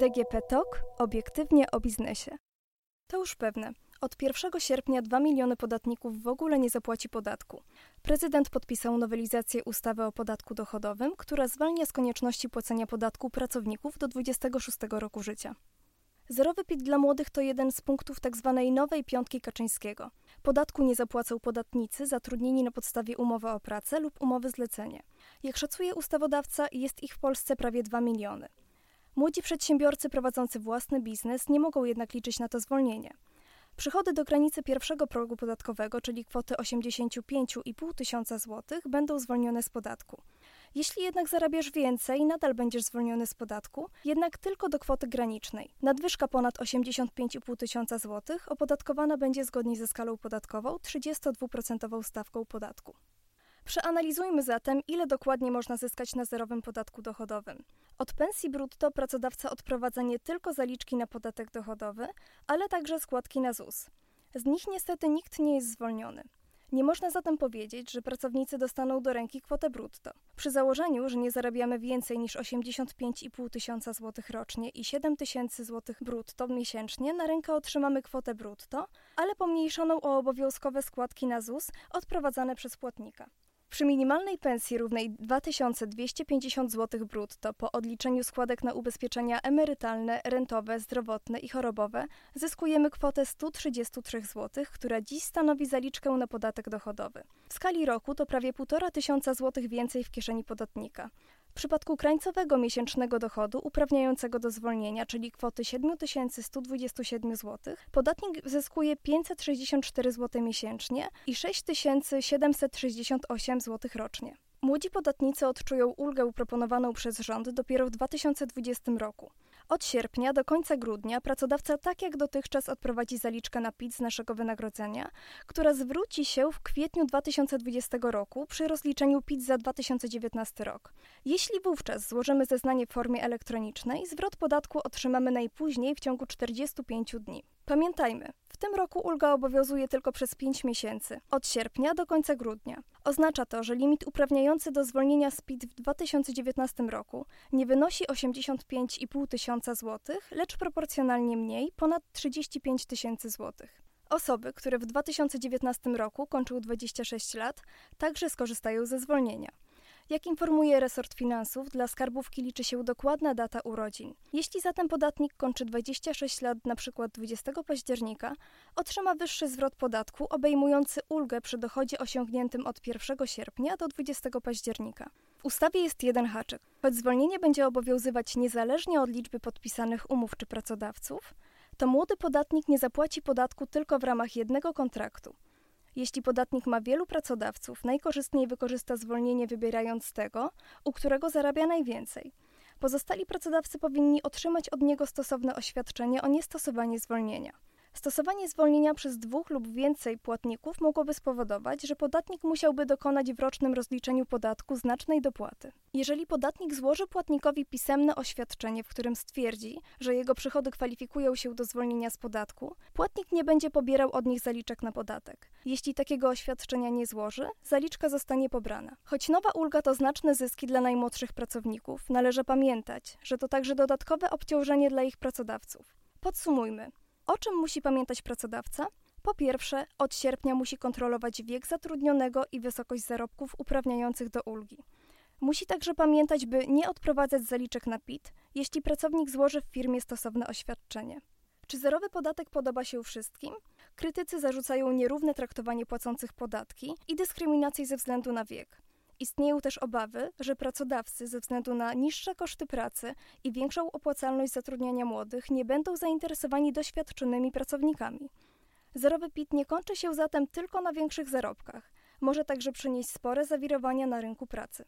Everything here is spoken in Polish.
DGP TOK obiektywnie o biznesie. To już pewne. Od 1 sierpnia 2 miliony podatników w ogóle nie zapłaci podatku. Prezydent podpisał nowelizację ustawy o podatku dochodowym, która zwalnia z konieczności płacenia podatku pracowników do 26 roku życia. Zerowy PIT dla młodych to jeden z punktów tzw. Tak nowej piątki Kaczyńskiego. Podatku nie zapłacą podatnicy zatrudnieni na podstawie umowy o pracę lub umowy zlecenie. Jak szacuje ustawodawca, jest ich w Polsce prawie 2 miliony. Młodzi przedsiębiorcy prowadzący własny biznes nie mogą jednak liczyć na to zwolnienie. Przychody do granicy pierwszego progu podatkowego, czyli kwoty 85,5 tysiąca złotych, będą zwolnione z podatku. Jeśli jednak zarabiasz więcej, nadal będziesz zwolniony z podatku, jednak tylko do kwoty granicznej. Nadwyżka ponad 85,5 tysiąca złotych opodatkowana będzie zgodnie ze skalą podatkową 32% stawką podatku. Przeanalizujmy zatem, ile dokładnie można zyskać na zerowym podatku dochodowym. Od pensji brutto pracodawca odprowadza nie tylko zaliczki na podatek dochodowy, ale także składki na ZUS. Z nich niestety nikt nie jest zwolniony. Nie można zatem powiedzieć, że pracownicy dostaną do ręki kwotę brutto. Przy założeniu, że nie zarabiamy więcej niż 85,5 tysiąca złotych rocznie i 7 tysięcy złotych brutto miesięcznie, na rękę otrzymamy kwotę brutto, ale pomniejszoną o obowiązkowe składki na ZUS odprowadzane przez płatnika. Przy minimalnej pensji równej 2250 zł brutto po odliczeniu składek na ubezpieczenia emerytalne, rentowe, zdrowotne i chorobowe zyskujemy kwotę 133 zł, która dziś stanowi zaliczkę na podatek dochodowy. W skali roku to prawie 1,5 tysiąca złotych więcej w kieszeni podatnika. W przypadku krańcowego miesięcznego dochodu uprawniającego do zwolnienia, czyli kwoty 7127 zł, podatnik zyskuje 564 zł miesięcznie i 6768 zł rocznie. Młodzi podatnicy odczują ulgę proponowaną przez rząd dopiero w 2020 roku. Od sierpnia do końca grudnia pracodawca tak jak dotychczas odprowadzi zaliczkę na PIT z naszego wynagrodzenia, która zwróci się w kwietniu 2020 roku przy rozliczeniu PIT za 2019 rok. Jeśli wówczas złożymy zeznanie w formie elektronicznej, zwrot podatku otrzymamy najpóźniej w ciągu 45 dni. Pamiętajmy, w tym roku ulga obowiązuje tylko przez 5 miesięcy, od sierpnia do końca grudnia. Oznacza to, że limit uprawniający do zwolnienia z PIT w 2019 roku nie wynosi 85,5 tysiąca złotych, lecz proporcjonalnie mniej, ponad 35 tysięcy złotych. Osoby, które w 2019 roku kończą 26 lat, także skorzystają ze zwolnienia. Jak informuje resort finansów, dla skarbówki liczy się dokładna data urodzin. Jeśli zatem podatnik kończy 26 lat, np. 20 października, otrzyma wyższy zwrot podatku obejmujący ulgę przy dochodzie osiągniętym od 1 sierpnia do 20 października. W ustawie jest jeden haczyk. Choć zwolnienie będzie obowiązywać niezależnie od liczby podpisanych umów czy pracodawców, to młody podatnik nie zapłaci podatku tylko w ramach jednego kontraktu. Jeśli podatnik ma wielu pracodawców, najkorzystniej wykorzysta zwolnienie wybierając tego, u którego zarabia najwięcej. Pozostali pracodawcy powinni otrzymać od niego stosowne oświadczenie o niestosowaniu zwolnienia. Stosowanie zwolnienia przez dwóch lub więcej płatników mogłoby spowodować, że podatnik musiałby dokonać w rocznym rozliczeniu podatku znacznej dopłaty. Jeżeli podatnik złoży płatnikowi pisemne oświadczenie, w którym stwierdzi, że jego przychody kwalifikują się do zwolnienia z podatku, płatnik nie będzie pobierał od nich zaliczek na podatek. Jeśli takiego oświadczenia nie złoży, zaliczka zostanie pobrana. Choć nowa ulga to znaczne zyski dla najmłodszych pracowników, należy pamiętać, że to także dodatkowe obciążenie dla ich pracodawców. Podsumujmy. O czym musi pamiętać pracodawca? Po pierwsze, od sierpnia musi kontrolować wiek zatrudnionego i wysokość zarobków uprawniających do ulgi. Musi także pamiętać, by nie odprowadzać zaliczek na PIT, jeśli pracownik złoży w firmie stosowne oświadczenie. Czy zerowy podatek podoba się wszystkim? Krytycy zarzucają nierówne traktowanie płacących podatki i dyskryminację ze względu na wiek. Istnieją też obawy, że pracodawcy ze względu na niższe koszty pracy i większą opłacalność zatrudniania młodych nie będą zainteresowani doświadczonymi pracownikami. Zerowy PIT nie kończy się zatem tylko na większych zarobkach. Może także przynieść spore zawirowania na rynku pracy.